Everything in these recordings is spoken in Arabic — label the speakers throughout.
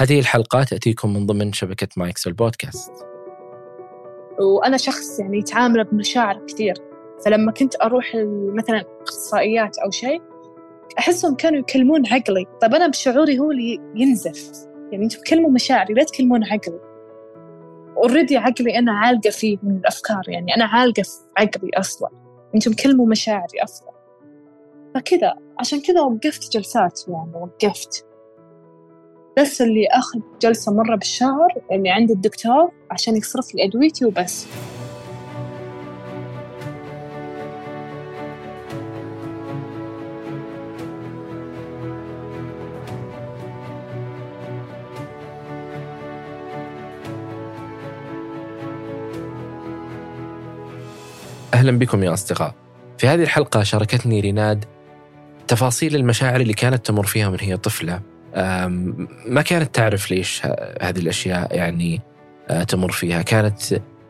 Speaker 1: هذه الحلقة تأتيكم من ضمن شبكة مايكس البودكاست.
Speaker 2: وأنا شخص يعني يتعامل بمشاعر كثير. فلما كنت أروح مثلا أخصائيات أو شيء أحسهم كانوا يكلمون عقلي. طيب أنا بشعوري هو اللي ينزف. يعني أنتم تكلموا مشاعري لا تكلمون عقلي. already عقلي أنا عالقة فيه من الأفكار يعني أنا عالقة في عقلي أصلا. أنتم كلموا مشاعري أصلا. فكذا عشان كذا وقفت جلسات يعني وقفت. بس اللي أخذ جلسة مرة بالشهر اللي عند الدكتور عشان يصرف لي أدويتي وبس.
Speaker 1: أهلا بكم يا أصدقاء. في هذه الحلقة شاركتني ريناد تفاصيل المشاعر اللي كانت تمر فيها من هي طفلة. ما كانت تعرف ليش هذه الأشياء يعني آه، تمر فيها. كانت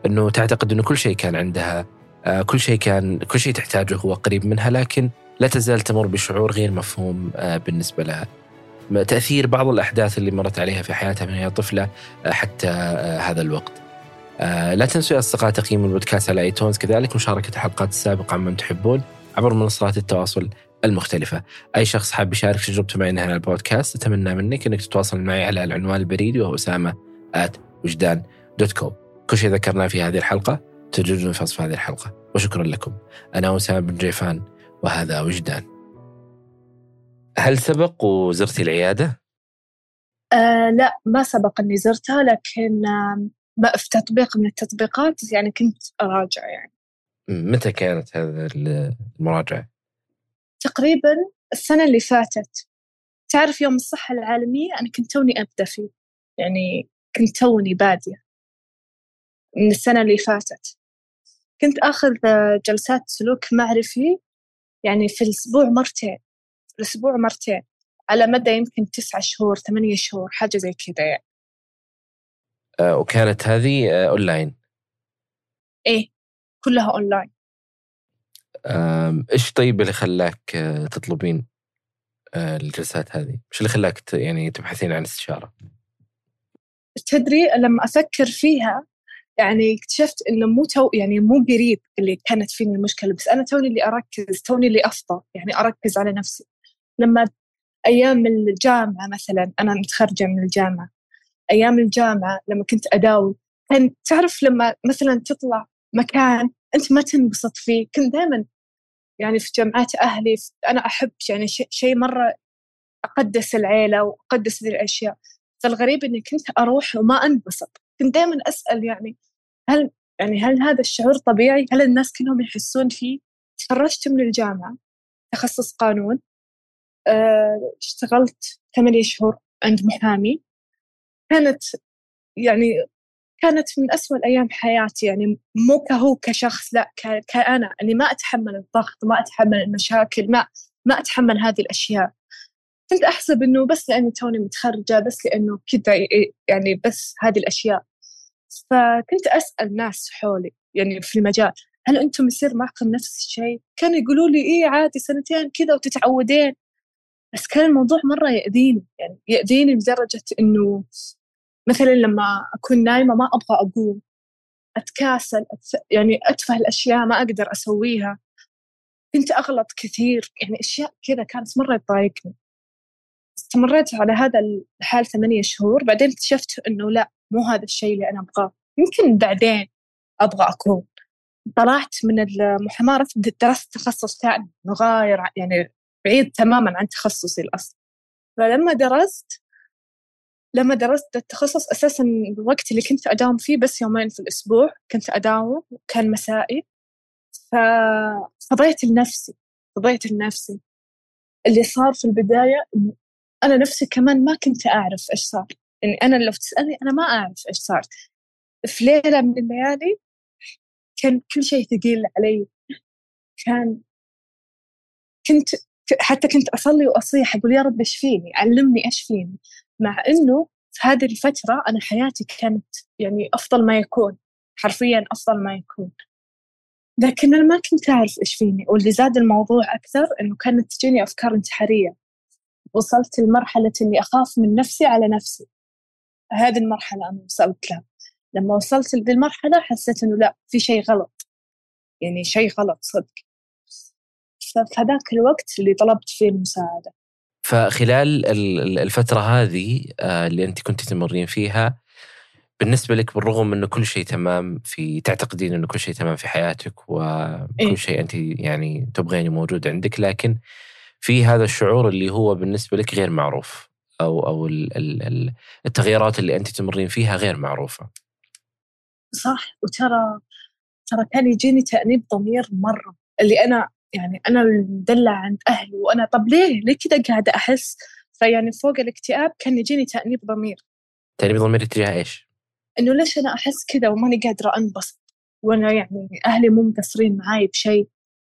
Speaker 1: أنه تعتقد أنه كل شيء كان عندها آه، كل شيء كان كل شيء تحتاجه هو قريب منها لكن لا تزال تمر بشعور غير مفهوم آه، بالنسبة لها. تأثير بعض الأحداث اللي مرت عليها في حياتها من هي طفلة حتى هذا الوقت. لا تنسوا يا أصدقاء تقييم البودكاست على ايتونز كذلك مشاركة الحلقات السابقة عمن تحبون عبر منصات التواصل. المختلفة. أي شخص حاب يشارك تجربته معي هنا على البودكاست أتمنى منك أنك تتواصل معي على العنوان البريدي وهو أسامة at وجدان dot com كل شيء ذكرناه في هذه الحلقة تجدون في وصف هذه الحلقة. وشكرا لكم. أنا أسامة بن جيفان وهذا وجدان. هل سبق وزرتي العيادة؟
Speaker 2: آه لا ما سبق أني زرتها لكن آه في تطبيق من التطبيقات يعني كنت أراجع يعني.
Speaker 1: متى كانت هذه المراجعة؟
Speaker 2: تقريبا السنة اللي فاتت. تعرف يوم الصحة العالمية أنا كنت توني أبدأ فيه يعني كنت توني بادية من السنة اللي فاتت. كنت أخذ جلسات سلوك معرفي يعني في الأسبوع مرتين في الأسبوع مرتين على مدى يمكن تسعة شهور ثمانية شهور حاجة زي كذا يعني.
Speaker 1: آه وكانت هذه آه أونلاين
Speaker 2: إيه كلها أونلاين
Speaker 1: إيش طيب اللي خلاك آه، تطلبين آه، الجلسات هذه؟ إيش اللي خلاك يعني تبحثين عن استشارة؟
Speaker 2: تدري لما أفكر فيها يعني اكتشفت إنه مو تو يعني مو قريب اللي كانت فيني المشكلة بس أنا توني اللي أركز توني اللي افضى يعني أركز على نفسي لما أيام الجامعة مثلا أنا متخرجة من الجامعة أيام الجامعة لما كنت اداوم كان تعرف لما مثلا تطلع مكان أنت ما تنبسط فيه كنت دائما يعني في جمعات أهلي أنا أحب يعني شيء مرة أقدس العيلة وأقدس ذي الأشياء فالغريب إني كنت أروح وما أنبسط كنت دائما أسأل يعني هل يعني هل هذا الشعور طبيعي؟ هل الناس كلهم يحسون فيه؟ تخرجت من الجامعة تخصص قانون آه، اشتغلت ثمانية شهور عند محامي كانت يعني كانت من أسوأ الأيام حياتي يعني مو كهو كشخص لا كأنا اللي ما أتحمل الضغط ما أتحمل المشاكل ما ما أتحمل هذه الأشياء. كنت أحسب إنه بس لأني توني متخرجة بس لأنه كذا يعني بس هذه الأشياء. فكنت أسأل ناس حولي يعني في المجال هل أنتم يصير معكم نفس الشيء؟ كانوا يقولوا لي إيه عادي سنتين كذا وتتعودين. بس كان الموضوع مرة يأذيني يعني يأذيني لدرجة إنه مثلا لما أكون نايمة ما أبغى أقوم أتكاسل أتف... يعني أتفه الأشياء ما أقدر أسويها. كنت أغلط كثير يعني أشياء كذا كانت مرة تضايقني. استمريت على هذا الحال ثمانية شهور. بعدين اكتشفت إنه لا مو هذا الشيء اللي أنا أبغاه. يمكن بعدين أبغى أكون طلعت من المحاماة درست تخصص ثاني. مغاير يعني بعيد تماما عن تخصصي الأصل فلما درست لما درست التخصص أساسا الوقت اللي كنت أداوم فيه بس يومين في الأسبوع كنت أداوم وكان مسائي. ففضيت لنفسي فضيت لنفسي. اللي صار في البداية أنا نفسي كمان ما كنت أعرف إيش صار. يعني أنا لو تسألني أنا ما أعرف إيش صار. في ليلة من الليالي كان كل شيء ثقيل علي. كان كنت حتى كنت أصلي وأصيح أقول يا رب إيش فيني؟ علمني إيش فيني؟ مع إنه في هذه الفترة أنا حياتي كانت يعني أفضل ما يكون حرفيا أفضل ما يكون. لكن أنا ما كنت أعرف إيش فيني واللي زاد الموضوع أكثر إنه كانت تجيني أفكار انتحارية. وصلت لمرحلة إني أخاف من نفسي على نفسي. هذه المرحلة أنا وصلت لها. لما وصلت لذي المرحلة حسيت إنه لا في شيء غلط. يعني شيء غلط صدق. ففي هذاك الوقت اللي طلبت فيه المساعدة.
Speaker 1: فخلال الفترة هذه آه، اللي أنت كنت تمرين فيها بالنسبة لك بالرغم أنه كل شيء تمام في تعتقدين أنه كل شيء تمام في حياتك وكل إيه؟ شيء أنت يعني تبغينه موجود عندك لكن في هذا الشعور اللي هو بالنسبة لك غير معروف أو أو التغييرات اللي أنت تمرين فيها غير معروفة
Speaker 2: صح وترى ترى كان يجيني تأنيب ضمير مرة اللي أنا يعني أنا المدلع عند أهلي وأنا طب ليه؟ ليه كذا قاعدة أحس؟ فيعني فوق الاكتئاب كان يجيني تأنيب ضمير.
Speaker 1: تأنيب ضمير تجاه إيش؟
Speaker 2: إنه ليش أنا أحس كذا وماني قادرة أنبسط؟ وأنا يعني أهلي مو مقصرين معاي بشيء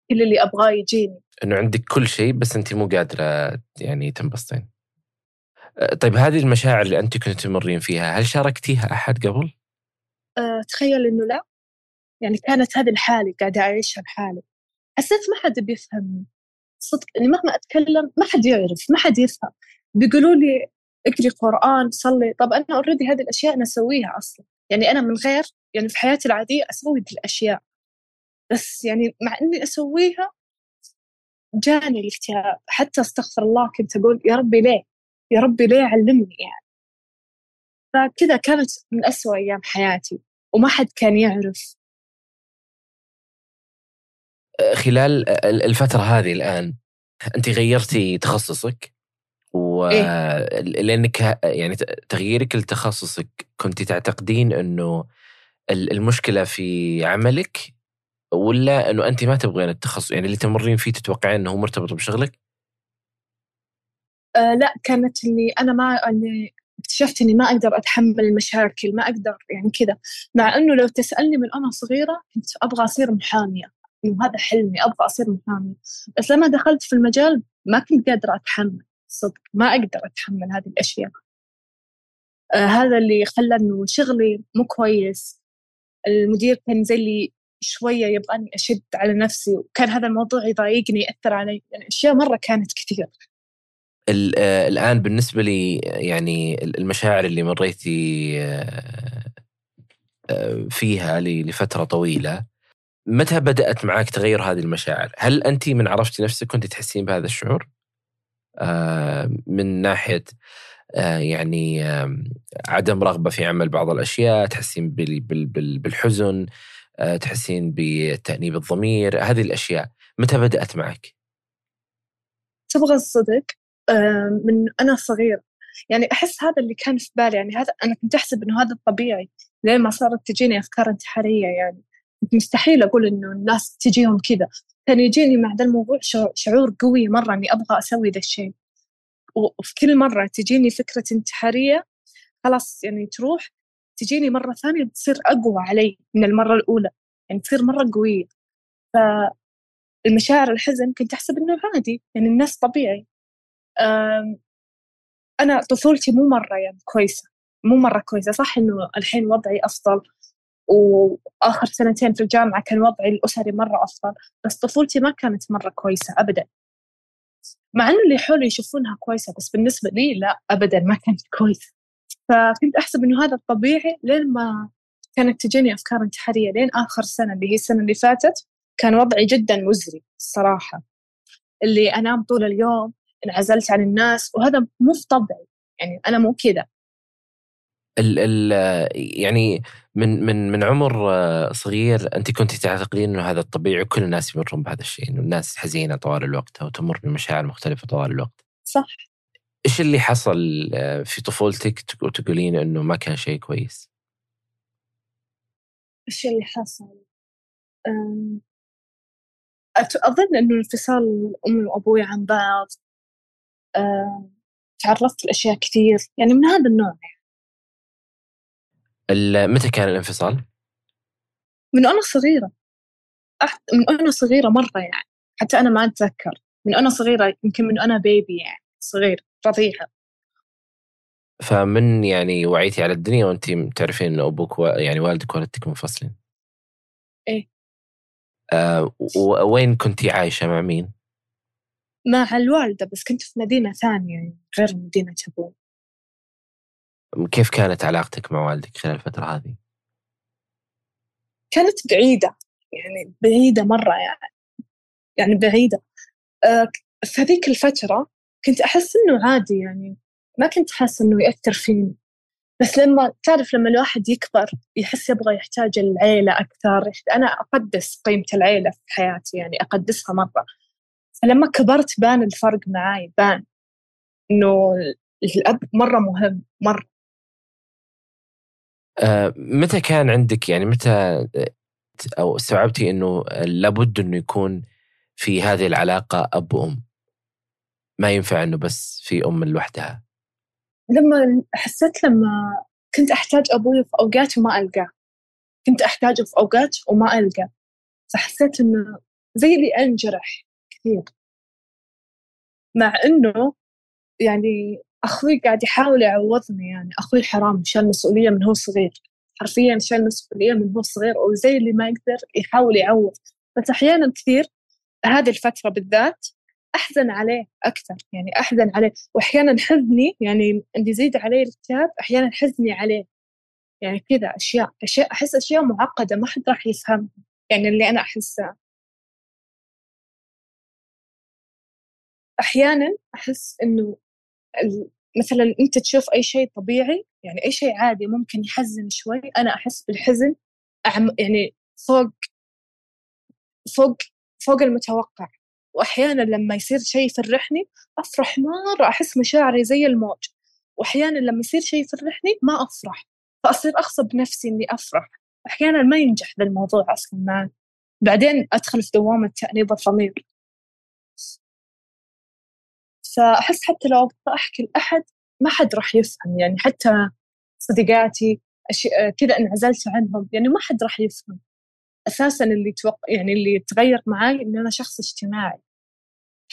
Speaker 2: كل اللي أبغاه يجيني.
Speaker 1: إنه عندك كل شيء بس أنت مو قادرة يعني تنبسطين. طيب هذه المشاعر اللي أنت كنت تمرين فيها هل شاركتيها أحد قبل؟
Speaker 2: أه تخيل إنه لا. يعني كانت هذه الحالة قاعدة أعيشها بحالي حسيت ما حد بيفهمني. صدق إني مهما أتكلم ما حد يعرف ما حد يفهم. بيقولوا لي اقري قرآن صلي. طب أنا أوريدي هذه الأشياء أنا أسويها أصلا. يعني أنا من غير يعني في حياتي العادية أسوي دي الأشياء. بس يعني مع إني أسويها جاني الاكتئاب. حتى أستغفر الله كنت أقول يا ربي ليه؟ يا ربي ليه علمني يعني؟ فكذا كانت من أسوأ أيام حياتي. وما حد كان يعرف.
Speaker 1: خلال الفترة هذه الآن أنت غيرتي تخصصك و إيه؟ لأنك يعني تغييرك لتخصصك كنت تعتقدين أنه المشكلة في عملك ولا أنه أنت ما تبغين التخصص يعني اللي تمرين فيه تتوقعين أنه مرتبط بشغلك؟
Speaker 2: آه لا كانت إني أنا ما إني اكتشفت إني ما أقدر أتحمل المشاكل ما أقدر يعني كذا مع إنه لو تسألني من أنا صغيرة كنت أبغى أصير محامية إنه هذا حلمي أبغى أصير محامي بس لما دخلت في المجال ما كنت قادرة أتحمل صدق ما أقدر أتحمل هذه الأشياء. آه هذا اللي خلى إنه شغلي مو كويس. المدير كان زي اللي شوية يبغاني أشد على نفسي وكان هذا الموضوع يضايقني يأثر علي يعني أشياء مرة كانت كثير.
Speaker 1: آه، الآن بالنسبة لي يعني المشاعر اللي مريتي آه، آه، فيها لفترة طويلة متى بدأت معك تغير هذه المشاعر؟ هل أنت من عرفتي نفسك كنت تحسين بهذا الشعور؟ آه من ناحية آه يعني آه عدم رغبة في عمل بعض الأشياء تحسين بالحزن آه تحسين بتأنيب الضمير هذه الأشياء متى بدأت معك؟
Speaker 2: تبغى الصدق من أنا صغيرة يعني أحس هذا اللي كان في بالي يعني هذا أنا كنت أحسب إنه هذا الطبيعي لين ما صارت تجيني أفكار انتحارية يعني مستحيل أقول إنه الناس تجيهم كذا. كان يجيني مع ذا الموضوع شعور قوي مرة إني أبغى أسوي ذا الشيء. وفي كل مرة تجيني فكرة انتحارية خلاص يعني تروح تجيني مرة ثانية تصير أقوى علي من المرة الأولى. يعني تصير مرة قوية. فالمشاعر الحزن كنت أحسب إنه عادي يعني الناس طبيعي. أنا طفولتي مو مرة يعني كويسة. مو مرة كويسة. صح إنه الحين وضعي أفضل. وآخر سنتين في الجامعة كان وضعي الأسري مرة أفضل بس طفولتي ما كانت مرة كويسة ابدا. مع إنه اللي حولي يشوفونها كويسة بس بالنسبة لي لا ابدا ما كانت كويسة. فكنت أحسب إنه هذا الطبيعي لين ما كانت تجيني أفكار انتحارية لين آخر سنة اللي هي السنة اللي فاتت كان وضعي جدا مزري الصراحة. اللي أنام طول اليوم انعزلت عن الناس وهذا مو في طبعي يعني أنا مو كذا
Speaker 1: ال ال يعني من من من عمر آه، صغير أنت كنت تعتقدين إنه هذا الطبيعي وكل الناس يمرون بهذا الشيء إنه الناس حزينة طوال الوقت أو تمر بمشاعر مختلفة طوال الوقت.
Speaker 2: صح.
Speaker 1: إيش اللي حصل آه، في طفولتك وتقولين إنه ما كان شيء كويس؟
Speaker 2: إيش اللي حصل؟ أظن إنه انفصال أمي وأبوي عن بعض تعرضت لأشياء كثير يعني من هذا النوع يعني.
Speaker 1: متى كان الانفصال؟
Speaker 2: من أنا صغيرة. من أنا صغيرة مرة يعني. حتى أنا ما أتذكر. من أنا صغيرة يمكن من أنا بيبي يعني صغير رضيعة
Speaker 1: فمن يعني وعيتي على الدنيا وانت تعرفين إن أبوك و... يعني والدك ووالدتك منفصلين؟
Speaker 2: إيه.
Speaker 1: آه وين كنتي عايشة؟ مع مين؟
Speaker 2: مع الوالدة بس كنت في مدينة ثانية يعني غير مدينة أبوي.
Speaker 1: كيف كانت علاقتك مع والدك خلال الفترة هذه؟
Speaker 2: كانت بعيدة يعني بعيدة مرة يعني يعني بعيدة. آه، في هذيك الفترة كنت أحس إنه عادي يعني ما كنت حاسة إنه يأثر فيني. بس لما تعرف لما الواحد يكبر يحس يبغى يحتاج العيلة أكثر أنا أقدس قيمة العيلة في حياتي يعني أقدسها مرة. فلما كبرت بان الفرق معاي بان إنه الأب مرة مهم مرة.
Speaker 1: متى كان عندك يعني متى أو استوعبتي إنه لابد إنه يكون في هذه العلاقة أب وأم؟ ما ينفع إنه بس في أم لوحدها.
Speaker 2: لما حسيت لما كنت أحتاج أبوي في أوقات وما ألقاه. كنت أحتاجه في أوقات وما ألقاه. فحسيت إنه زي اللي أنجرح كثير. مع إنه يعني أخوي قاعد يحاول يعوضني يعني. أخوي حرام شال مسؤولية من هو صغير. حرفيا شال مسؤولية من هو صغير وزي اللي ما يقدر يحاول يعوض. بس أحيانا كثير هذه الفترة بالذات أحزن عليه أكثر يعني أحزن عليه. وأحيانا حزني يعني عندي يزيد علي الاكتئاب أحيانا حزني عليه. يعني كذا أشياء أشياء أحس أشياء معقدة ما حد راح يفهمها. يعني اللي أنا أحسها أحيانا أحس إنه مثلا أنت تشوف أي شيء طبيعي يعني أي شيء عادي ممكن يحزن شوي أنا أحس بالحزن أعم يعني فوق فوق فوق المتوقع. وأحيانا لما يصير شيء يفرحني أفرح مرة أحس مشاعري زي الموج. وأحيانا لما يصير شيء يفرحني ما أفرح فأصير أغصب نفسي إني أفرح. أحيانا ما ينجح ذا الموضوع أصلا معي بعدين أدخل في دوامة تأنيب الضمير. فأحس حتى لو أحكي لأحد ما حد راح يفهم يعني حتى صديقاتي كذا انعزلت عنهم يعني ما حد راح يفهم. أساسا اللي توق... يعني اللي تغير معي ان أنا شخص اجتماعي.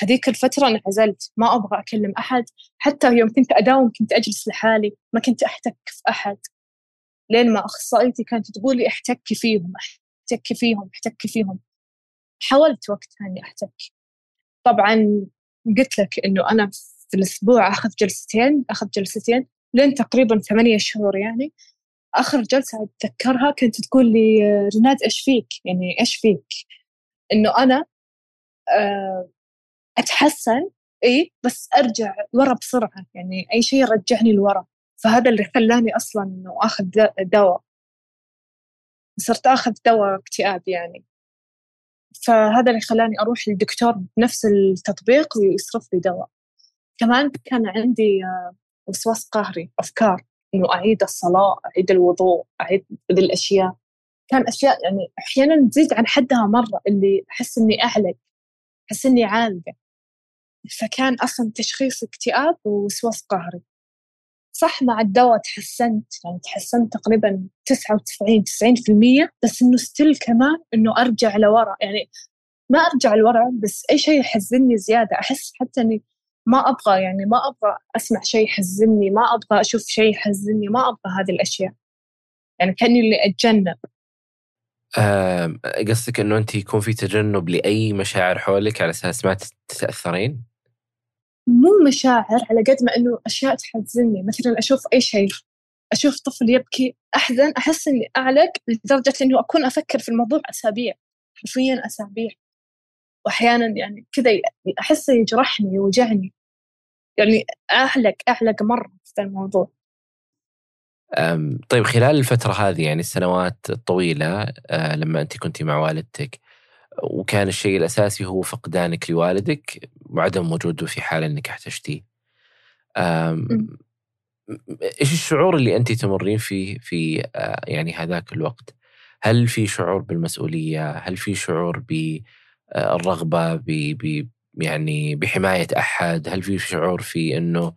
Speaker 2: هذيك الفترة انعزلت ما أبغى أكلم أحد. حتى يوم كنت أداوم كنت أجلس لحالي ما كنت أحتك في أحد. لين ما أخصائيتي كانت تقول لي احتكي فيهم احتكي فيهم احتكي فيهم. حاولت وقتها إني أحتك. طبعا قلت لك إنه أنا في الأسبوع أخذ جلستين أخذ جلستين لين تقريبا ثمانية شهور يعني. آخر جلسة أتذكرها كانت تقول لي رناد إيش فيك؟ يعني إيش فيك؟ إنه أنا آه، أتحسن إيه بس أرجع ورا بسرعة يعني أي شيء يرجعني لورا. فهذا اللي خلاني أصلا إنه آخذ دواء. صرت آخذ دواء اكتئاب يعني. فهذا اللي خلاني أروح للدكتور بنفس التطبيق ويصرف لي دواء. كمان كان عندي آه، وسواس قهري أفكار إنه أعيد الصلاة أعيد الوضوء أعيد ذي الأشياء. كان أشياء يعني أحيانا تزيد عن حدها مرة اللي أحس إني اعلق أحس إني عالقة. فكان أصلا تشخيص اكتئاب ووسواس قهري. صح مع الدواء تحسنت يعني تحسنت تقريبا 99 90% بس إنه ستيل كمان إنه أرجع لورا. يعني ما أرجع لورا بس أي شيء يحزنني زيادة. أحس حتى إني ما أبغى يعني ما أبغى أسمع شيء يحزنني ما أبغى أشوف شيء يحزنني ما أبغى هذه الأشياء. يعني كأني اللي
Speaker 1: أتجنب. قصدك إنه أنت يكون في تجنب لأي مشاعر حولك على أساس ما تتأثرين؟
Speaker 2: مو مشاعر على قد ما إنه أشياء تحزنني. مثلا أشوف أي شيء أشوف طفل يبكي أحزن أحس إني أعلق لدرجة إنه أكون أفكر في الموضوع أسابيع حرفيا أسابيع. واحيانا يعني كذا احسه يجرحني يوجعني. يعني أعلق أعلق مرة في الموضوع.
Speaker 1: طيب خلال الفترة هذه يعني السنوات الطويلة أه، لما أنت كنت مع والدتك وكان الشيء الأساسي هو فقدانك لوالدك وعدم وجوده في حال أنك احتجتيه إيش الشعور اللي انت تمرين فيه في أه، يعني هذاك الوقت؟ هل في شعور بالمسؤولية؟ هل في شعور بالرغبه ب يعني بحماية أحد هل في شعور في أنه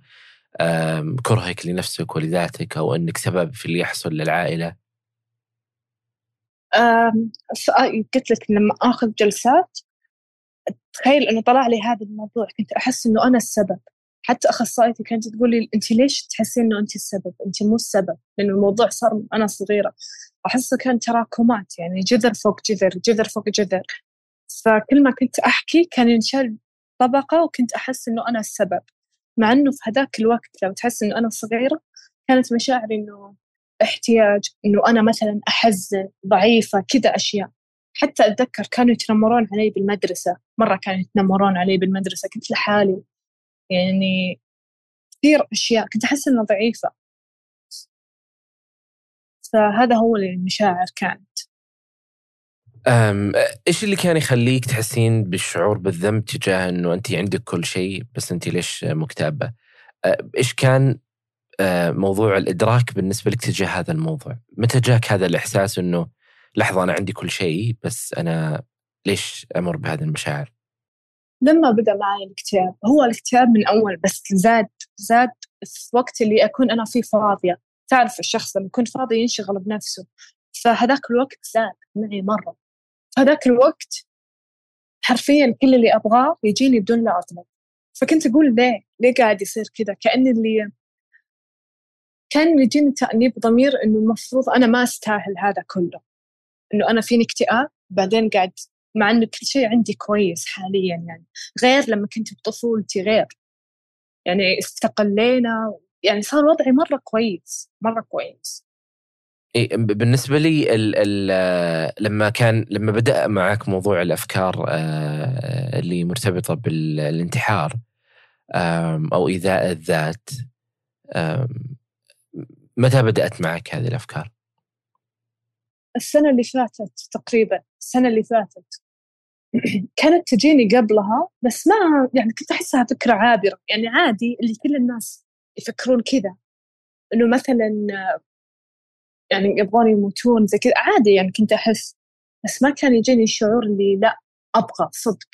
Speaker 1: كرهك لنفسك ولذاتك أو أنك سبب في اللي يحصل للعائلة
Speaker 2: قلت لك لما آخذ جلسات تخيل أنه طلع لي هذا الموضوع كنت أحس أنه أنا السبب. حتى أخصائيتي كانت تقول لي أنت ليش تحسين أنه أنت السبب؟ أنت مو السبب لأن الموضوع صار أنا صغيرة. أحسه كان تراكمات يعني جذر فوق جذر جذر فوق جذر. فكل ما كنت أحكي كان ينشال طبقة وكنت أحس إنه أنا السبب. مع إنه في هذاك الوقت لو تحس إنه أنا صغيرة كانت مشاعري إنه احتياج إنه أنا مثلا أحزن ضعيفة كذا أشياء. حتى أتذكر كانوا يتنمرون علي بالمدرسة مرة كانوا يتنمرون علي بالمدرسة كنت لحالي يعني كثير أشياء كنت أحس إنها ضعيفة فهذا هو المشاعر كانت
Speaker 1: أم إيش اللي كان يخليك تحسين بالشعور بالذنب تجاه إنه انت عندك كل شيء بس انت ليش مكتئبة؟ إيش كان موضوع الإدراك بالنسبة لك تجاه هذا الموضوع؟ متى جاك هذا الإحساس إنه لحظة أنا عندي كل شيء بس أنا ليش أمر بهذه المشاعر؟
Speaker 2: لما بدأ معي الاكتئاب هو الاكتئاب من أول بس زاد زاد في وقت اللي أكون أنا فيه فاضية. تعرف الشخص لما يكون فاضي ينشغل بنفسه. فهذاك الوقت زاد معي مرة. هذاك الوقت حرفيا كل اللي أبغاه يجيني بدون لا أطلب. فكنت أقول ليه؟ ليه قاعد يصير كذا؟ كأن اللي كان يجيني تأنيب ضمير إنه المفروض أنا ما أستاهل هذا كله. إنه أنا فيني اكتئاب بعدين قاعد مع إنه كل شيء عندي كويس حاليا يعني. غير لما كنت بطفولتي غير. يعني استقلينا يعني صار وضعي مرة كويس مرة كويس.
Speaker 1: بالنسبة لي ال ال لما كان لما بدأ معك موضوع الأفكار آه، اللي مرتبطة بالانتحار أو إيذاء الذات متى بدأت معك هذه الأفكار؟
Speaker 2: السنة اللي فاتت تقريبا السنة اللي فاتت. كانت تجيني قبلها بس ما يعني كنت أحسها فكرة عابرة. يعني عادي اللي كل الناس يفكرون كذا. إنه مثلا يعني يبغون يموتون زي كذا. عادي يعني كنت أحس بس ما كان يجيني الشعور اللي لا أبغى صدق.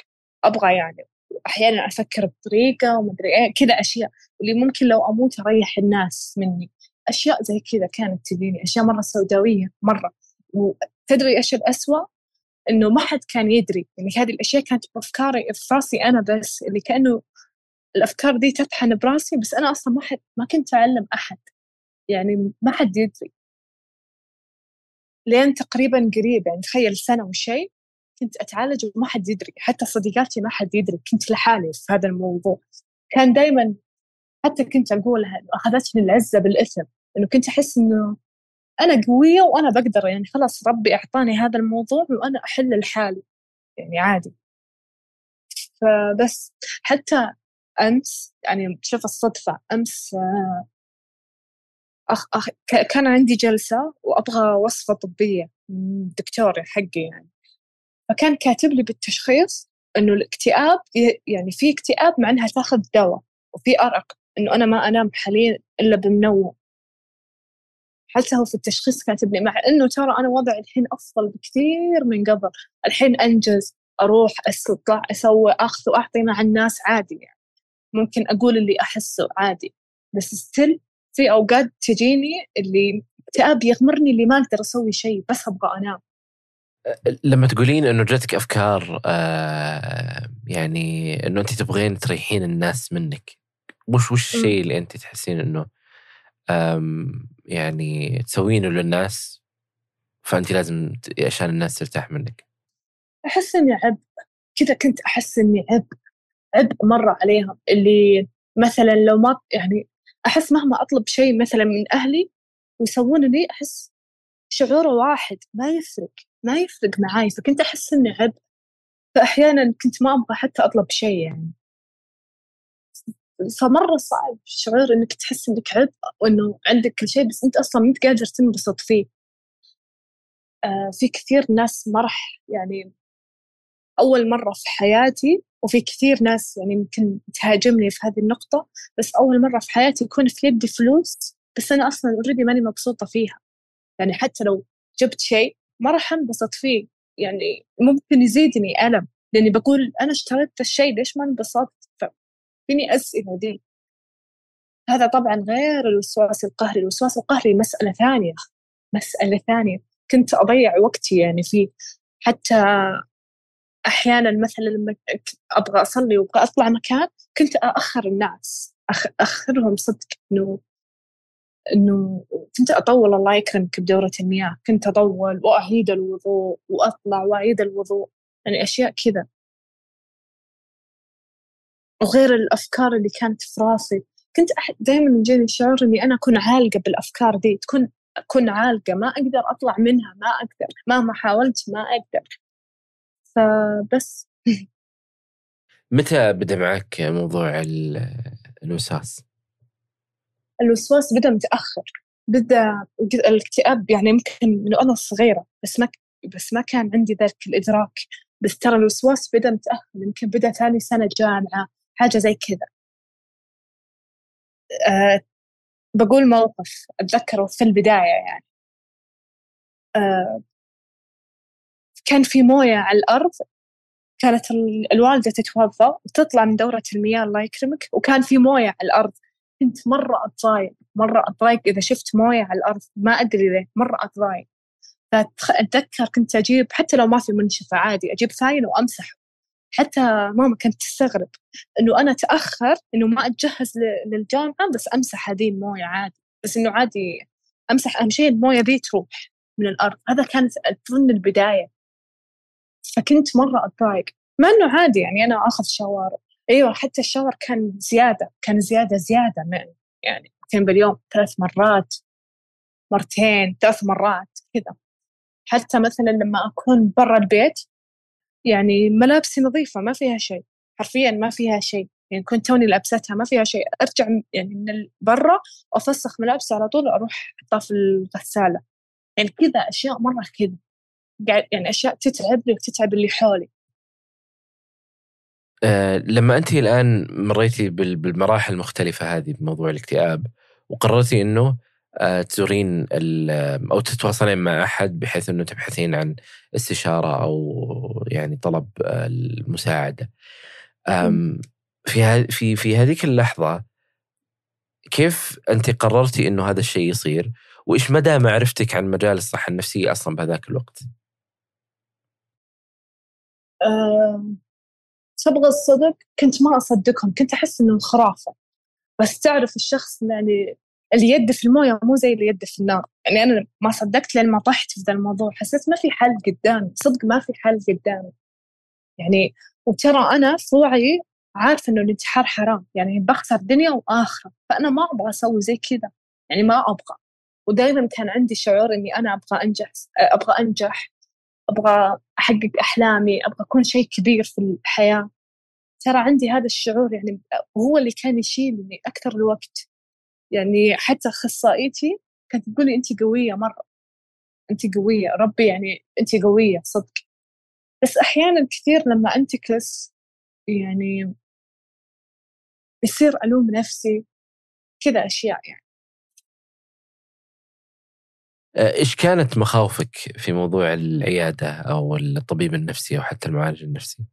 Speaker 2: أبغى يعني أحيانا أفكر بطريقة ومدري إيه كذا أشياء. اللي ممكن لو أموت أريح الناس مني. أشياء زي كذا كانت تجيني. أشياء مرة سوداوية مرة. وتدري إيش الأسوأ؟ إنه ما حد كان يدري. يعني هذه الأشياء كانت بأفكاري في راسي أنا بس اللي كأنه الأفكار دي تطحن براسي بس أنا أصلا ما حد ما كنت أعلم أحد. يعني ما حد يدري. لين تقريبا قريب يعني تخيل سنة وشيء كنت أتعالج وما حد يدري. حتى صديقاتي ما حد يدري. كنت لحالي في هذا الموضوع. كان دائما حتى كنت أقولها أخذتني العزة بالإثم. إنه كنت أحس إنه أنا قوية وأنا بقدر يعني خلاص ربي أعطاني هذا الموضوع وأنا أحل لحالي يعني عادي. فبس حتى أمس يعني شوف الصدفة أمس آه، أخ أخ كان عندي جلسة وأبغى وصفة طبية من دكتور حقي يعني. فكان كاتب لي بالتشخيص إنه الاكتئاب يعني في اكتئاب مع إنها تاخذ دواء وفي أرق إنه أنا ما أنام حاليا إلا بمنوم. هو في التشخيص كاتب لي مع إنه ترى أنا وضعي الحين أفضل بكثير من قبل. الحين أنجز أروح أستطلع أسوي أخذ وأعطي مع الناس عادي يعني. ممكن أقول اللي أحسه عادي. بس ستيل في أوقات تجيني اللي اكتئاب يغمرني اللي ما أقدر أسوي شيء بس أبغى أنام.
Speaker 1: لما تقولين إنه جاتك أفكار آه يعني إنه أنت تبغين تريحين الناس منك وش وش الشيء اللي أنت تحسين إنه يعني تسوينه للناس فانت لازم عشان الناس ترتاح منك.
Speaker 2: أحس إني عبء. كذا كنت أحس إني عبء. عبء مرة عليهم. اللي مثلا لو ما يعني أحس مهما أطلب شيء مثلا من أهلي ويسوون لي أحس شعوره واحد ما يفرق ما يفرق معاي. فكنت أحس إني عبء. فأحيانا كنت ما أبغى حتى أطلب شيء يعني. فمرة صعب شعور إنك تحس إنك عبء وإنه عندك كل شيء بس أنت أصلا ما أنت قادر تنبسط فيه. آه في كثير ناس مرح يعني أول مرة في حياتي وفي كثير ناس يعني يمكن تهاجمني في هذه النقطة بس أول مرة في حياتي يكون في يدي فلوس بس أنا أصلا اوريدي ماني مبسوطة فيها. يعني حتى لو جبت شيء ما راح أنبسط فيه. يعني ممكن يزيدني ألم. لأني بقول أنا اشتريت الشيء ليش ما انبسطت فيني أسئلة دي. هذا طبعا غير الوسواس القهري الوسواس القهري مسألة ثانية مسألة ثانية. كنت أضيع وقتي يعني فيه حتى أحيانا مثلا لما أبغى أصلي وأبغى أطلع مكان كنت اخر الناس أخ... اخرهم صدق إنه إنه كنت أطول الله يكرمك بدورة المياه. كنت أطول وأعيد الوضوء وأطلع وأعيد الوضوء. يعني أشياء كذا. وغير الأفكار اللي كانت في راسي. كنت دائما يجيني الشعور إني أنا أكون عالقة بالأفكار دي تكون أكون عالقة ما أقدر أطلع منها ما أقدر مهما حاولت ما أقدر. فبس.
Speaker 1: متى بدأ معك موضوع الوسواس؟
Speaker 2: الوسواس بدأ متأخر. بدأ الاكتئاب يعني يمكن من وأنا صغيرة بس ما بس ما كان عندي ذاك الإدراك. بس ترى الوسواس بدأ متأخر يمكن بدأ ثاني سنة جامعة. حاجة زي كذا أه بقول موقف أتذكره في البداية يعني. أه كان في موية على الأرض كانت الوالدة تتوضأ وتطلع من دورة المياه الله يكرمك وكان في موية على الأرض. كنت مرة أتضايق مرة أتضايق إذا شفت موية على الأرض ما أدري ليه مرة أتضايق. فأتذكر كنت أجيب حتى لو ما في منشفة عادي أجيب ثاين وأمسح حتى ماما كانت تستغرب إنه أنا أتأخر إنه ما أتجهز للجامعة بس أمسح هذه الموية عادي. بس إنه عادي أمسح أهم شيء الموية ذي تروح من الأرض. هذا كانت أظن البداية. فكنت مرة أتضايق. مع إنه عادي يعني أنا آخذ شاور. أيوة حتى الشاور كان زيادة كان زيادة زيادة من يعني كان باليوم ثلاث مرات مرتين ثلاث مرات كذا. حتى مثلا لما أكون برا البيت يعني ملابسي نظيفة ما فيها شيء. حرفيا ما فيها شيء. يعني كنت توني لابستها ما فيها شيء. أرجع يعني من برا وافسخ ملابسي على طول أروح أحطها في الغسالة. يعني كذا أشياء مرة كذا. يعني أشياء تتعبني وتتعب اللي حولي.
Speaker 1: أه لما أنت الآن مريتي بالمراحل المختلفة هذه بموضوع الاكتئاب وقررتي إنه تزورين أو تتواصلين مع أحد بحيث أنه تبحثين عن استشارة أو يعني طلب المساعدة. في في في هذيك اللحظة كيف أنت قررتي إنه هذا الشيء يصير؟ وإيش مدى معرفتك عن مجال الصحة النفسية أصلا بهذاك الوقت؟
Speaker 2: تبغى الصدق كنت ما أصدقهم كنت أحس إنه خرافة بس تعرف الشخص يعني اللي يده في المويه مو زي اللي يده في النار. يعني أنا ما صدقت لين ما طحت في ذا الموضوع حسيت ما في حل قدامي صدق ما في حل قدامي. يعني وترى أنا في وعي عارفة إنه الانتحار حرام يعني بخسر دنيا وآخرة فأنا ما أبغى أسوي زي كذا يعني ما أبغى. ودائما كان عندي شعور إني أنا أبغى أنجح أبغى أنجح أبغى أحقق أحلامي أبغى أكون شيء كبير في الحياة. ترى عندي هذا الشعور يعني وهو اللي كان يشيلني أكثر الوقت. يعني حتى أخصائيتي كانت تقولي أنت قوية مرة أنت قوية ربي يعني أنت قوية صدق بس أحيانا كثير لما أنتكس يعني يصير ألوم نفسي كذا أشياء يعني
Speaker 1: آه، إيش كانت مخاوفك في موضوع العيادة أو الطبيب النفسي أو حتى المعالج النفسي؟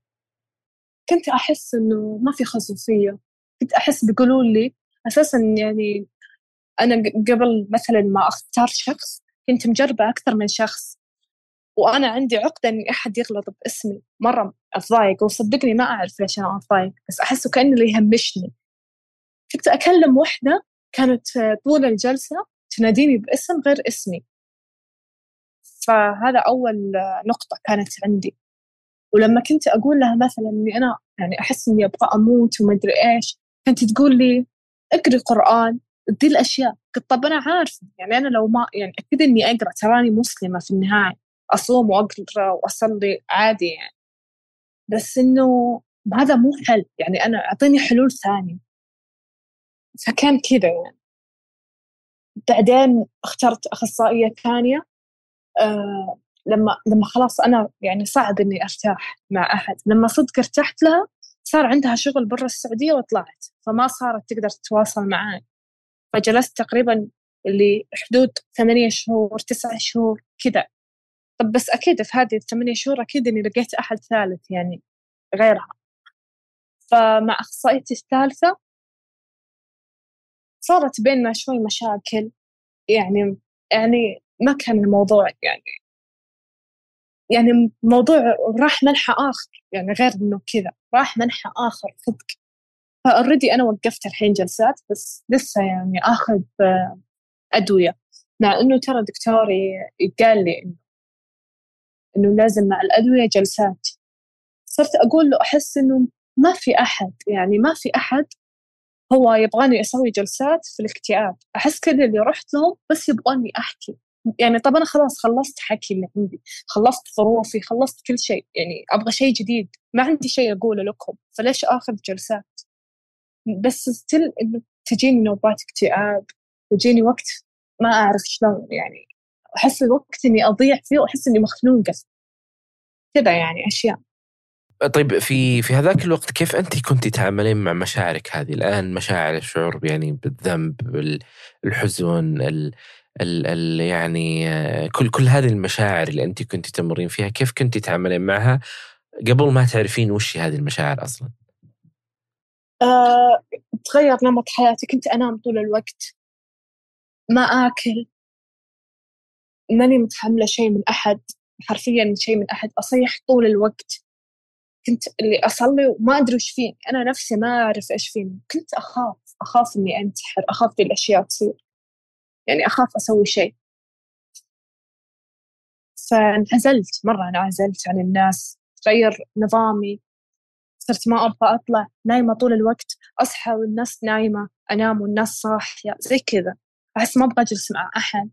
Speaker 2: كنت أحس إنه ما في خصوصية، كنت أحس بيقولوا لي أساسا يعني أنا قبل مثلا ما أختار شخص كنت مجربة أكثر من شخص وأنا عندي عقدة إني أحد يغلط باسمي. مرة أتضايق وصدقني ما أعرف ليش أنا أتضايق بس أحسه كأنه اللي يهمشني. كنت أكلم وحدة كانت طول الجلسة تناديني باسم غير اسمي. فهذا أول نقطة كانت عندي. ولما كنت أقول لها مثلا إني أنا يعني أحس إني أبغى أموت وما أدري إيش كانت تقول لي اقري قرآن دي الأشياء. قلت طب أنا عارفة. يعني أنا لو ما يعني أكيد إني أقرأ تراني مسلمة في النهاية. أصوم وأقرأ وأصلي عادي يعني. بس إنه هذا مو حل. يعني أنا أعطيني حلول ثانية. فكان كذا يعني. بعدين اخترت أخصائية ثانية. آه لما لما خلاص أنا يعني صعب إني أرتاح مع أحد. لما صدق ارتحت لها صار عندها شغل برا السعودية وطلعت فما صارت تقدر تتواصل معي فجلست تقريبا اللي حدود ثمانية شهور تسعة شهور كذا. طب بس أكيد في هذه الثمانية شهور أكيد إني لقيت أحد ثالث يعني غيرها. فمع أخصائيتي الثالثة صارت بيننا شوي مشاكل يعني يعني ما كان الموضوع يعني يعني موضوع راح منحى آخر يعني غير إنه كذا راح منحى آخر صدق. فأوريدي أنا وقفت الحين جلسات بس لسه يعني آخذ أدوية. مع إنه ترى دكتوري قال لي إنه إنه لازم مع الأدوية جلسات. صرت أقول له أحس إنه ما في أحد يعني ما في أحد هو يبغاني أسوي جلسات في الاكتئاب. أحس كل اللي رحت لهم بس يبغاني أحكي. يعني طب أنا خلاص خلصت حكي اللي عندي خلصت ظروفي خلصت كل شيء يعني أبغى شيء جديد ما عندي شيء أقوله لكم فليش آخذ جلسات؟ بس ستيل إنه تجيني نوبات اكتئاب ويجيني وقت ما أعرف شلون يعني أحس الوقت إني أضيع فيه وأحس إني مخنوقة كذا يعني أشياء.
Speaker 1: طيب في في هذاك الوقت كيف أنت كنت تعاملين مع مشاعرك هذه؟ الآن مشاعر الشعور يعني بالذنب الحزن ال ال يعني كل كل هذه المشاعر اللي انت كنت تمرين فيها كيف كنت تتعاملين معها قبل ما تعرفين وش هذه المشاعر أصلا؟
Speaker 2: أه، تغير نمط حياتي. كنت أنام طول الوقت ما آكل ماني متحملة شيء من أحد حرفيا شيء من أحد. أصيح طول الوقت. كنت اللي أصلي وما أدري وش فيني. أنا نفسي ما أعرف إيش فيني. كنت أخاف إني أنتحر أخاف دي الأشياء تصير. يعني أخاف أسوي شيء. فانعزلت مرة انعزلت عن الناس تغير نظامي صرت ما أبغى أطلع نايمة طول الوقت أصحى والناس نايمة أنام والناس صاحية زي كذا. أحس ما أبغى أجلس مع أحد.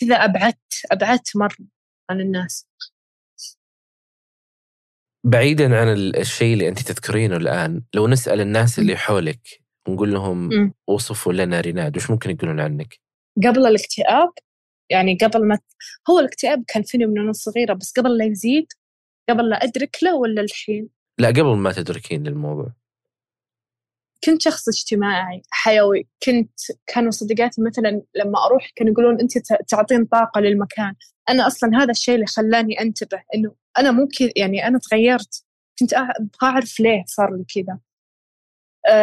Speaker 2: كذا أبعدت أبعدت مرة عن الناس.
Speaker 1: بعيدا عن الشيء اللي انت تذكرينه الآن لو نسأل الناس اللي حولك ونقول لهم م. وصفوا لنا ريناد وش ممكن يقولون عنك؟
Speaker 2: قبل الاكتئاب يعني قبل ما هو الاكتئاب كان فيني من وأنا صغيرة بس قبل لا يزيد قبل لا أدرك له ولا الحين؟
Speaker 1: لا قبل ما تدركين للموضوع
Speaker 2: كنت شخص اجتماعي حيوي كنت كانوا صديقاتي مثلا لما أروح كانوا يقولون أنت تعطين طاقة للمكان أنا أصلا هذا الشيء اللي خلاني أنتبه إنه أنا ممكن يعني أنا تغيرت كنت أبغى أعرف ليه صار لي كذا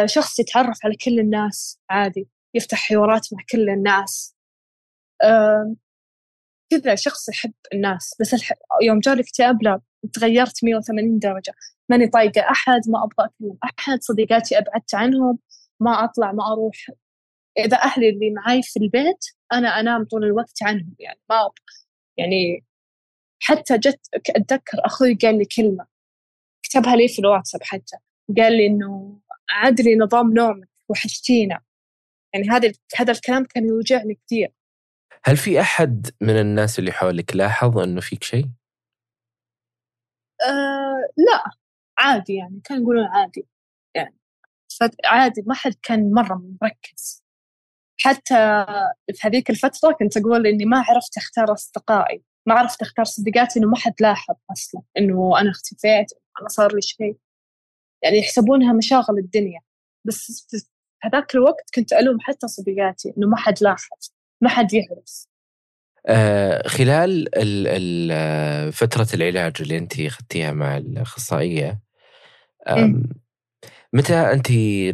Speaker 2: شخص يتعرف على كل الناس عادي يفتح حوارات مع كل الناس. كذا شخص يحب الناس. بس الح... يوم جاء الاكتئاب لا تغيرت 180 درجة. ماني طايقة أحد ما أبغى أكلم أحد صديقاتي أبعدت عنهم ما أطلع ما أروح. إذا أهلي اللي معي في البيت أنا أنام طول الوقت عنهم يعني ما أبغى. يعني حتى جت أتذكر أخوي قال لي كلمة كتبها لي في الواتساب حتى. قال لي إنه عدلي نظام نومك وحشتينا. يعني هذا هذا الكلام كان يوجعني كثير.
Speaker 1: هل في أحد من الناس اللي حولك لاحظ أنه فيك شيء؟
Speaker 2: أه لا. عادي يعني كان يقولون عادي. يعني عادي ما حد كان مرة مركز. حتى في هذيك الفترة كنت أقول إني ما عرفت أختار أصدقائي. ما عرفت أختار صديقاتي إنه ما حد لاحظ أصلا إنه أنا اختفيت أنا صار لي شيء. يعني يحسبونها مشاغل الدنيا. بس في هذاك الوقت كنت ألوم حتى صديقاتي إنه ما حد لاحظ ما حد يعرف
Speaker 1: آه خلال ال ال فترة العلاج اللي أنت أخذتيها مع الأخصائية متى أنت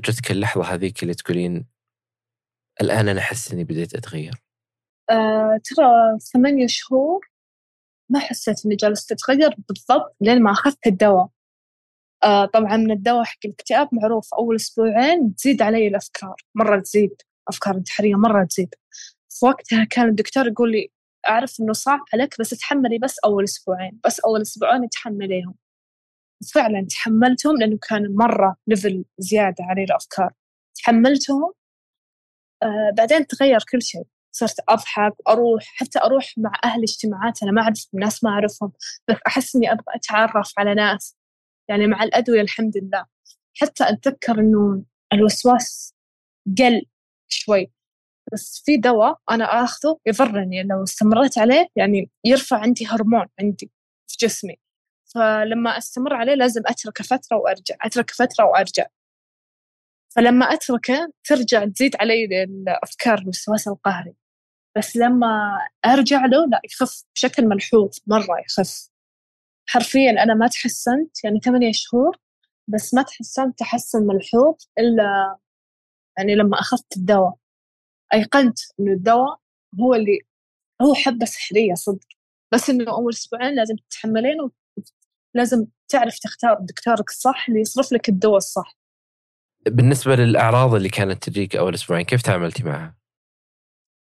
Speaker 1: جتك اللحظة هذيك اللي تقولين الآن أنا أحس إني بديت أتغير؟
Speaker 2: آه ترى ثمانية شهور ما حسيت إني جالسة أتغير بالضبط لين ما أخذت الدواء. آه طبعا من الدواء حق الاكتئاب معروف أول أسبوعين تزيد علي الأفكار مرة تزيد أفكار انتحارية مرة تزيد. في وقتها كان الدكتور يقول لي أعرف إنه صعب عليك بس تحملي بس أول أسبوعين بس أول أسبوعين تحمليهم. فعلا تحملتهم لأنه كان مرة ليفل زيادة علي الأفكار. تحملتهم آه بعدين تغير كل شيء. صرت أضحك أروح حتى أروح مع أهل اجتماعات أنا ما أعرف ناس ما أعرفهم بس أحس إني أبغى أتعرف على ناس. يعني مع الأدوية الحمد لله. حتى أتذكر إنه الوسواس قل شوي بس في دواء أنا آخذه يضرني لو استمريت عليه يعني يرفع عندي هرمون عندي في جسمي. فلما أستمر عليه لازم أتركه فترة وأرجع أتركه فترة وأرجع. فلما أتركه ترجع تزيد علي الافكار الوسواس القهري. بس لما أرجع له لا يخف بشكل ملحوظ مرة يخف. حرفيا أنا ما تحسنت يعني ثمانية شهور بس ما تحسنت تحسن ملحوظ إلا يعني لما أخذت الدواء. أيقنت إنه الدواء هو اللي هو حبة سحرية صدق. بس إنه أول أسبوعين لازم تتحملين لازم تعرف تختار دكتورك الصح اللي يصرف لك الدواء الصح.
Speaker 1: بالنسبة للأعراض اللي كانت تجيك أول أسبوعين كيف تعاملتي معها؟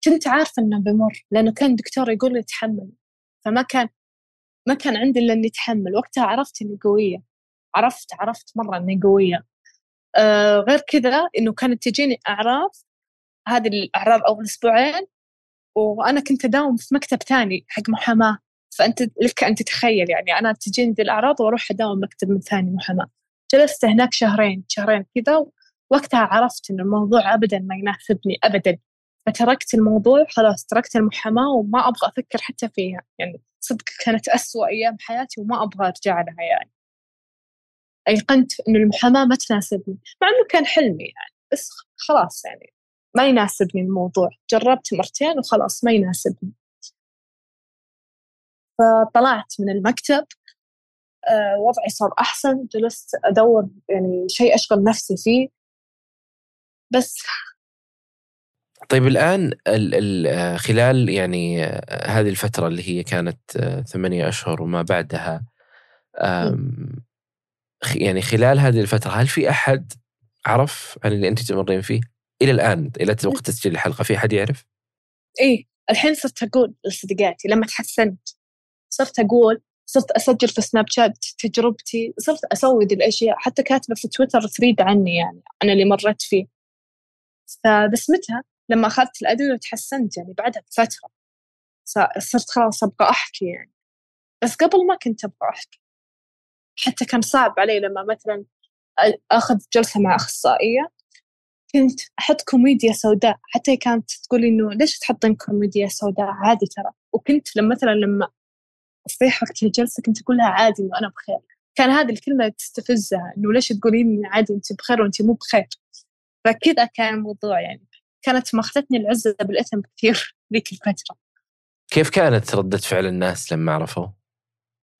Speaker 2: كنت عارفة إنه بمر لأنه كان الدكتور يقول لي تحمل فما كان ما كان عندي إلا إني أتحمل. وقتها عرفت إني قوية. عرفت عرفت مرة إني قوية. آه غير كذا إنه كانت تجيني أعراض هذه الأعراض أول أسبوعين وأنا كنت أداوم في مكتب ثاني حق محاماة. فأنت لك أن تتخيل يعني أنا تجيني ذي الأعراض وأروح أداوم مكتب ثاني محاماة. جلست هناك شهرين شهرين كذا وقتها عرفت إن الموضوع أبدا ما يناسبني أبدا. فتركت الموضوع خلاص تركت المحاماة وما أبغى أفكر حتى فيها. يعني صدق كانت أسوأ أيام حياتي وما أبغى أرجع لها يعني. أيقنت إنه المحاماة ما تناسبني مع إنه كان حلمي يعني بس خلاص يعني ما يناسبني الموضوع. جربت مرتين وخلاص ما يناسبني. فطلعت من المكتب آه، وضعي صار أحسن جلست أدور يعني شيء أشغل نفسي فيه. بس
Speaker 1: طيب الآن ال ال خلال يعني هذه الفترة اللي هي كانت ثمانية أشهر وما بعدها يعني خلال هذه الفترة هل في أحد عرف عن اللي أنت تمرين فيه؟ إلى الآن إلى وقت تسجيل الحلقة في أحد يعرف؟
Speaker 2: إيه الحين صرت أقول لصديقاتي لما تحسنت صرت أقول صرت أسجل في سناب شات تجربتي صرت أسوي ذي الأشياء حتى كاتبة في تويتر ثريد عني يعني أنا اللي مريت فيه. فبس متى؟ لما أخذت الأدوية وتحسنت يعني بعدها بفترة. صرت خلاص أبغى أحكي يعني. بس قبل ما كنت أبغى أحكي. حتى كان صعب علي لما مثلا أخذ جلسة مع أخصائية كنت أحط كوميديا سوداء. حتى كانت تقول إنه ليش تحطين كوميديا سوداء؟ عادي ترى. وكنت لما مثلا لما أصيح وقت الجلسة كنت أقول لها عادي إنه أنا بخير. كان هذه الكلمة تستفزها إنه ليش تقولين عادي أنت بخير وأنت مو بخير. فكذا كان الموضوع يعني. كانت ماخذتني العزة بالإثم كثير ذيك الفترة.
Speaker 1: كيف كانت ردة فعل الناس لما عرفوا؟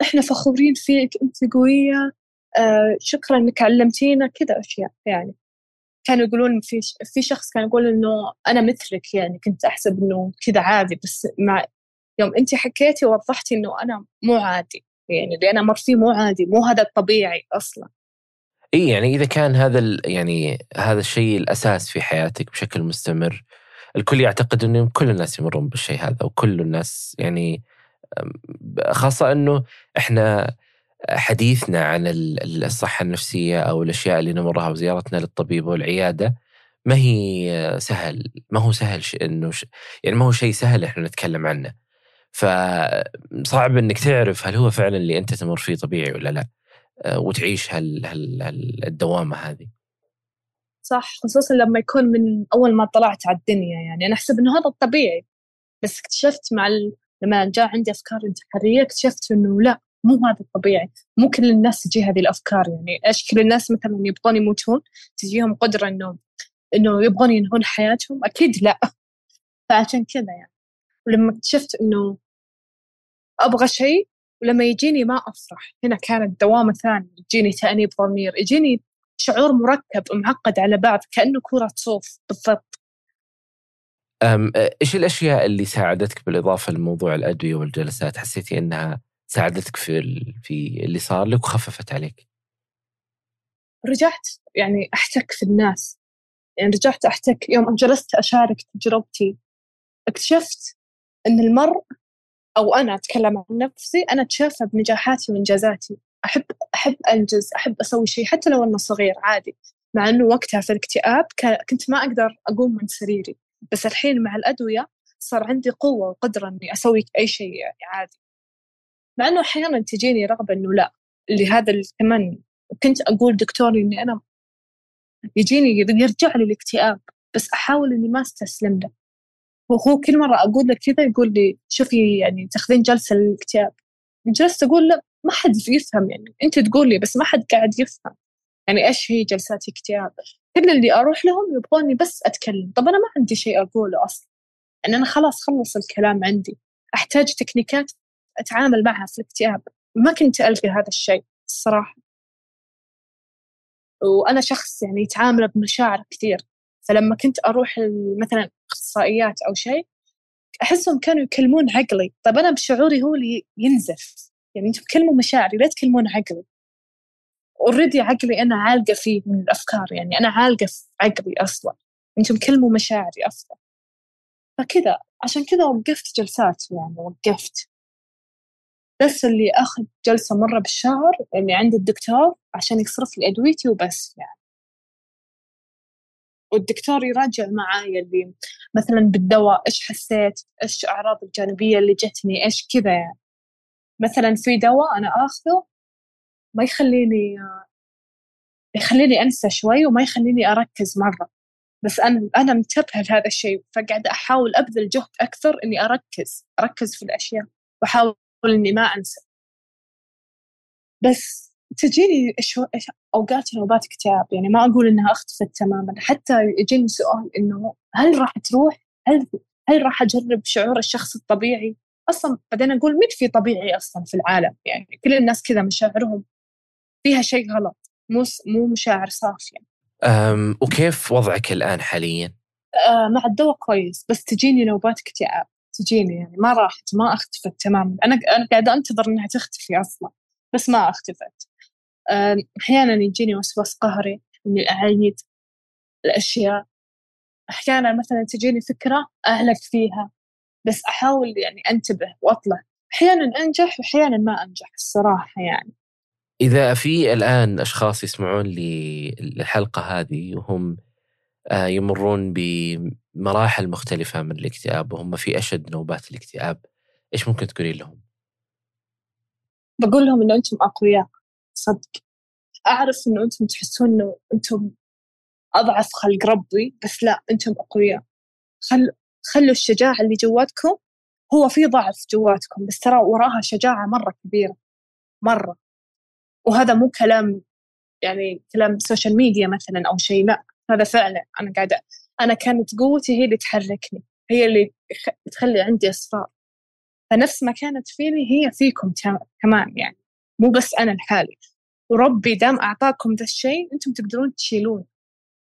Speaker 2: إحنا فخورين فيك أنت قوية آه شكرا إنك علمتينا كذا أشياء يعني. كانوا يقولون في في شخص كان يقول إنه أنا مثلك يعني كنت أحسب إنه كذا عادي بس مع يوم أنت حكيتي ووضحتي إنه أنا مو عادي يعني اللي أنا مر فيه مو عادي مو هذا الطبيعي أصلا.
Speaker 1: إي يعني إذا كان هذا يعني هذا الشيء الأساس في حياتك بشكل مستمر الكل يعتقد انه كل الناس يمرون بالشيء هذا وكل الناس يعني خاصة إنه إحنا حديثنا عن الصحة النفسية أو الأشياء اللي نمرها وزيارتنا للطبيب والعيادة ما هي سهل ما هو سهل إنه. يعني ما هو شيء سهل إحنا نتكلم عنه فصعب إنك تعرف هل هو فعلا اللي أنت تمر فيه طبيعي ولا لا وتعيش هال هال الدوامه هذه.
Speaker 2: صح خصوصا لما يكون من أول ما طلعت على الدنيا يعني. أنا أحسب إنه هذا الطبيعي بس اكتشفت مع ال... لما جاء عندي أفكار انتحارية اكتشفت إنه لا مو هذا الطبيعي. مو كل الناس تجي هذه الأفكار يعني. إيش كل الناس مثلا يبغون يموتون تجيهم قدرة إنه إنه يبغون ينهون حياتهم؟ أكيد لا. فعشان كذا يعني. ولما اكتشفت إنه أبغى شيء ولما يجيني ما أفرح. هنا كانت دوامة ثانية يجيني تأنيب ضمير يجيني شعور مركب ومعقد على بعض كأنه كرة صوف بالضبط.
Speaker 1: أم إيش الأشياء اللي ساعدتك بالإضافة لموضوع الأدوية والجلسات؟ حسيتي إنها ساعدتك في في اللي صار لك وخففت عليك؟
Speaker 2: رجعت يعني أحتك في الناس. يعني رجعت أحتك يوم جلست أشارك تجربتي اكتشفت إن المرء أو أنا أتكلم عن نفسي أنا اتشافى بنجاحاتي وانجازاتي أحب أحب أنجز أحب أسوي شيء حتى لو أنه صغير عادي. مع أنه وقتها في الاكتئاب كنت ما أقدر أقوم من سريري. بس الحين مع الأدوية صار عندي قوة وقدرة إني أسوي أي شيء يعني عادي. مع أنه أحيانا تجيني رغبة إنه لا اللي هذا كمان كنت أقول دكتوري إني أنا يجيني يرجع لي الاكتئاب. بس أحاول إني ما أستسلم له. وهو كل مرة أقول له كذا يقول لي شوفي يعني تاخذين جلسة للاكتئاب جلست أقول له ما حد يفهم يعني أنت تقول لي بس ما حد قاعد يفهم. يعني إيش هي جلسات اكتئاب كل اللي أروح لهم يبغوني بس أتكلم. طب أنا ما عندي شيء أقوله أصلا. يعني أنا خلاص خلص الكلام عندي. أحتاج تكنيكات أتعامل معها في الاكتئاب ما كنت ألقى هذا الشيء الصراحة. وأنا شخص يعني يتعامل بمشاعر كثير. فلما كنت أروح مثلا اخصائيات أو شيء أحسهم كانوا يكلمون عقلي. طيب أنا بشعوري هو اللي ينزف. يعني أنتم تكلموا مشاعري لا تكلمون عقلي. اوريدي عقلي أنا عالقة فيه من الأفكار يعني أنا عالقة في عقلي أصلا. أنتم كلموا مشاعري أصلا. فكذا عشان كذا وقفت جلسات يعني وقفت. بس اللي أخذ جلسة مرة بالشهر اللي عند الدكتور عشان يصرف لي أدويتي وبس يعني. والدكتور يراجع معايا اللي مثلا بالدواء إيش حسيت؟ إيش أعراض الجانبية اللي جتني؟ إيش كذا يعني؟ مثلا في دواء أنا آخذه ما يخليني يخليني أنسى شوي وما يخليني أركز مرة. بس أنا أنا منتبهة لهذا الشيء فقاعدة أحاول أبذل جهد أكثر إني أركز أركز في الأشياء وأحاول إني ما أنسى. بس تجيني شو أوقات نوبات اكتئاب يعني ما أقول إنها اختفت تماما حتى يجيني سؤال إنه هل راح تروح؟ هل هل راح أجرب شعور الشخص الطبيعي؟ أصلا بعدين أقول مين في طبيعي أصلا في العالم يعني كل الناس كذا مشاعرهم فيها شيء غلط مو مو مشاعر صافية.
Speaker 1: أم وكيف وضعك الآن حاليا؟
Speaker 2: أه مع الدواء كويس بس تجيني نوبات اكتئاب تجيني يعني ما راحت ما أختفت تماما أنا أنا قاعدة أنتظر إنها تختفي أصلا بس ما أختفت أحيانا يجيني وسواس قهري إني أعيد الأشياء. أحيانا مثلا تجيني فكرة أهلك فيها بس أحاول يعني أنتبه وأطلع. أحيانا أنجح وأحيانا ما أنجح الصراحة يعني.
Speaker 1: إذا في الآن أشخاص يسمعون للحلقة هذه وهم آه، يمرون بمراحل مختلفة من الاكتئاب وهم في أشد نوبات الاكتئاب إيش ممكن تقولين لهم؟
Speaker 2: بقول لهم إنه أنتم أقوياء. صدق. أعرف إنه أنتم تحسون إنه أنتم أضعف خلق ربي بس لا أنتم أقوياء. خل خلوا الشجاعة اللي جواتكم هو في ضعف جواتكم بس ترى وراها شجاعة مرة كبيرة مرة. وهذا مو كلام يعني كلام social media مثلا أو شيء لا هذا فعلا أنا قاعدة أنا كانت قوتي هي اللي تحركني هي اللي تخلي عندي أسرار فنفس ما كانت فيني هي فيكم كمان يعني. مو بس أنا لحالي. وربي دام أعطاكم ذا الشيء أنتم تقدرون تشيلون.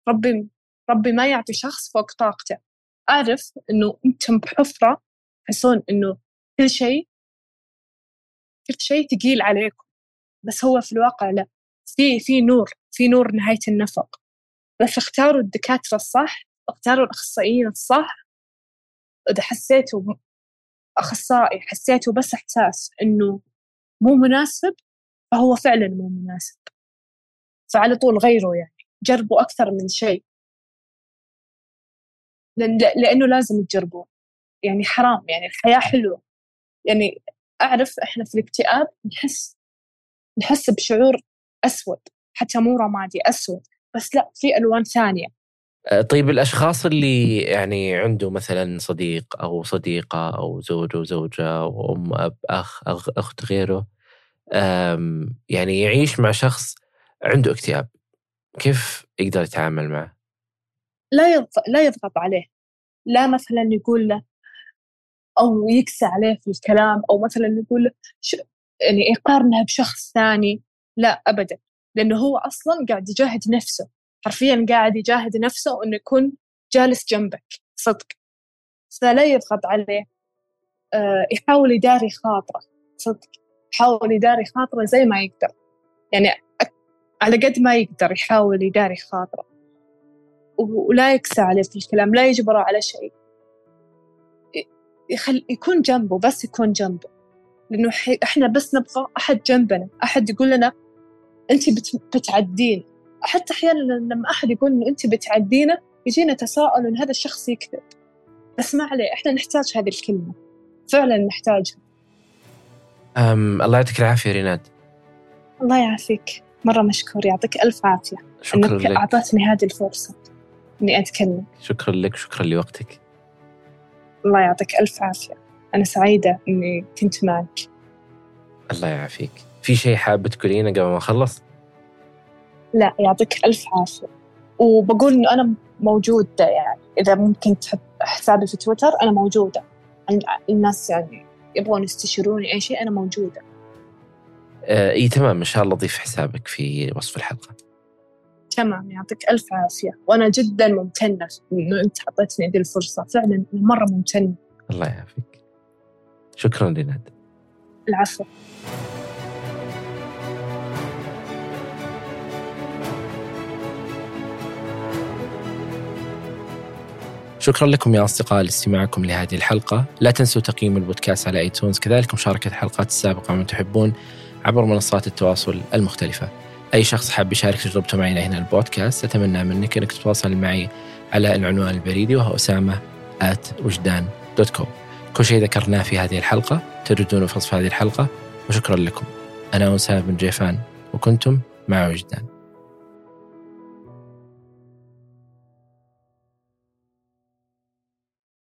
Speaker 2: ربي ربي ما يعطي شخص فوق طاقته. أعرف إنه أنتم بحفرة تحسون إنه كل شيء كل شيء ثقيل عليكم. بس هو في الواقع لا. في في نور في نور نهاية النفق. بس اختاروا الدكاترة الصح اختاروا الأخصائيين الصح. إذا حسيتوا أخصائي حسيتوا بس إحساس إنه مو مناسب فهو فعلا مو مناسب. فعلى طول غيره يعني جربوا أكثر من شيء. لأنه لازم تجربوا يعني حرام يعني الحياة حلوة. يعني أعرف إحنا في الاكتئاب نحس نحس بشعور أسود حتى مو رمادي أسود. بس لا في ألوان ثانية.
Speaker 1: طيب الأشخاص اللي يعني عنده مثلا صديق أو صديقة أو زوج وزوجه أو أم أب أخ أخت غيره يعني يعيش مع شخص عنده اكتئاب كيف يقدر يتعامل معه؟
Speaker 2: لا لا يضغط عليه لا مثلا يقول له أو يكسى عليه في الكلام أو مثلا يقول له يعني يقارنها بشخص ثاني لا ابدا لأنه هو أصلا قاعد يجاهد نفسه حرفيا قاعد يجاهد نفسه إنه يكون جالس جنبك صدق. فلا يضغط عليه. آه، يحاول يداري خاطره صدق. يحاول يداري خاطره زي ما يقدر. يعني على قد ما يقدر يحاول يداري خاطره. ولا يكسى عليه في الكلام لا يجبره على شيء. يخل يكون جنبه بس يكون جنبه. لأنه إحنا بس نبغى أحد جنبنا. أحد يقول لنا أنت بتعدين. حتى أحيانا لما أحد يقول إنه أنت بتعدينا يجينا تساؤل إن هذا الشخص يكذب. بس ما عليه إحنا نحتاج هذه الكلمة. فعلا نحتاجها.
Speaker 1: أم الله يعطيك العافية ريناد.
Speaker 2: الله يعافيك. مرة مشكور يعطيك ألف عافية. شكرا أنك لك. أعطتني هذه الفرصة إني أتكلم.
Speaker 1: شكرا لك شكرا لوقتك.
Speaker 2: الله يعطيك ألف عافية. أنا سعيدة إني كنت معك.
Speaker 1: الله يعافيك. في شيء حابة تقولينه قبل ما أخلص؟
Speaker 2: لا يعطيك ألف عافية. وبقول إنه أنا موجودة يعني. إذا ممكن تحب حسابي في تويتر أنا موجودة. الناس يعني يبغون يستشيروني أي شيء أنا موجودة.
Speaker 1: آه إي تمام. إن شاء الله اضيف حسابك في وصف الحلقة.
Speaker 2: تمام. يعطيك ألف عافية. وأنا جدا ممتنة إنه أنت اعطيتني هذه الفرصة. فعلا مرة ممتنة.
Speaker 1: الله يعافيك. شكرا لناد.
Speaker 2: العفو.
Speaker 1: شكرا لكم يا أصدقاء لاستماعكم لهذه الحلقة. لا تنسوا تقييم البودكاست على iTunes كذلك مشاركة الحلقات السابقة من تحبون عبر منصات التواصل المختلفة. أي شخص حاب يشارك تجربته معي هنا البودكاست أتمنى منك أنك تتواصل معي على العنوان البريدي وهو أسامة at وجدان dot com كل شيء ذكرناه في هذه الحلقة تجدونه في وصف هذه الحلقة وشكرا لكم. أنا أسامة بن جيفان وكنتم مع وجدان.